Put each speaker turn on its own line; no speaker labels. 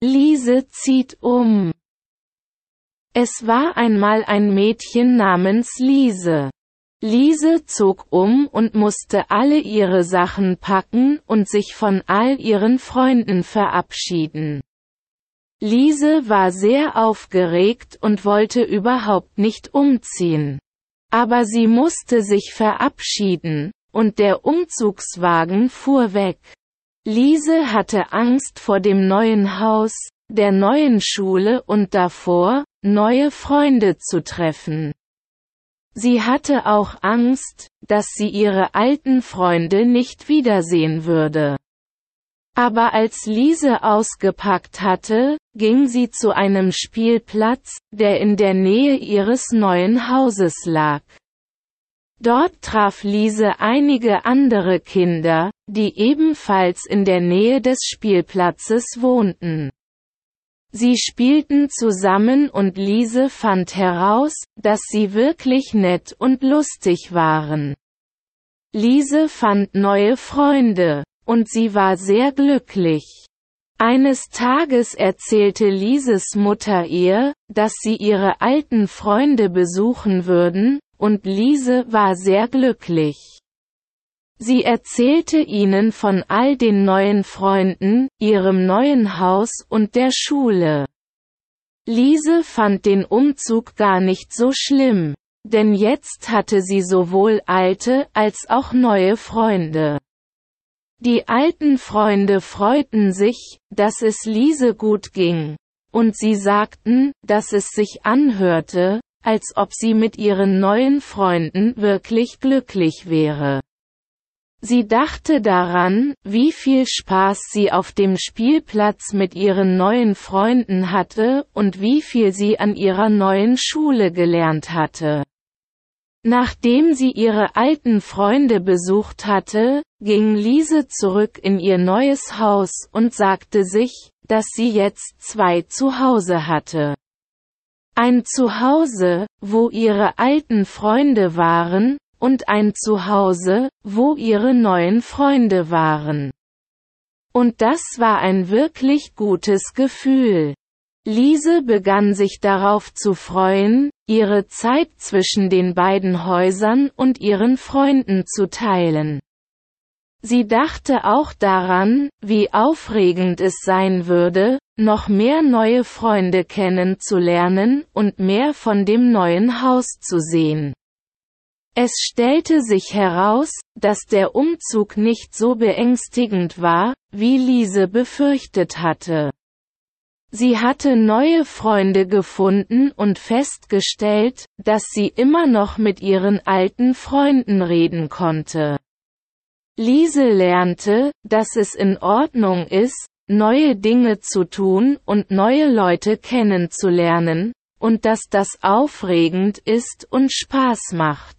Liese zieht um. Es war einmal ein Mädchen namens Liese. Liese zog um und musste alle ihre Sachen packen und sich von all ihren Freunden verabschieden. Liese war sehr aufgeregt und wollte überhaupt nicht umziehen. Aber sie musste sich verabschieden, und der Umzugswagen fuhr weg. Liese hatte Angst vor dem neuen Haus, der neuen Schule und davor, neue Freunde zu treffen. Sie hatte auch Angst, dass sie ihre alten Freunde nicht wiedersehen würde. Aber als Liese ausgepackt hatte, ging sie zu einem Spielplatz, der in der Nähe ihres neuen Hauses lag. Dort traf Liese einige andere Kinder, die ebenfalls in der Nähe des Spielplatzes wohnten. Sie spielten zusammen und Liese fand heraus, dass sie wirklich nett und lustig waren. Liese fand neue Freunde, und sie war sehr glücklich. Eines Tages erzählte Lieses Mutter ihr, dass sie ihre alten Freunde besuchen würden, und Liese war sehr glücklich. Sie erzählte ihnen von all den neuen Freunden, ihrem neuen Haus und der Schule. Liese fand den Umzug gar nicht so schlimm, denn jetzt hatte sie sowohl alte als auch neue Freunde. Die alten Freunde freuten sich, dass es Liese gut ging, und sie sagten, dass es sich anhörte, als ob sie mit ihren neuen Freunden wirklich glücklich wäre. Sie dachte daran, wie viel Spaß sie auf dem Spielplatz mit ihren neuen Freunden hatte und wie viel sie an ihrer neuen Schule gelernt hatte. Nachdem sie ihre alten Freunde besucht hatte, ging Liese zurück in ihr neues Haus und sagte sich, dass sie jetzt zwei Zuhause hatte. Ein Zuhause, wo ihre alten Freunde waren, und ein Zuhause, wo ihre neuen Freunde waren. Und das war ein wirklich gutes Gefühl. Liese begann sich darauf zu freuen, ihre Zeit zwischen den beiden Häusern und ihren Freunden zu teilen. Sie dachte auch daran, wie aufregend es sein würde, noch mehr neue Freunde kennenzulernen und mehr von dem neuen Haus zu sehen. Es stellte sich heraus, dass der Umzug nicht so beängstigend war, wie Liese befürchtet hatte. Sie hatte neue Freunde gefunden und festgestellt, dass sie immer noch mit ihren alten Freunden reden konnte. Liese lernte, dass es in Ordnung ist, neue Dinge zu tun und neue Leute kennenzulernen, und dass das aufregend ist und Spaß macht.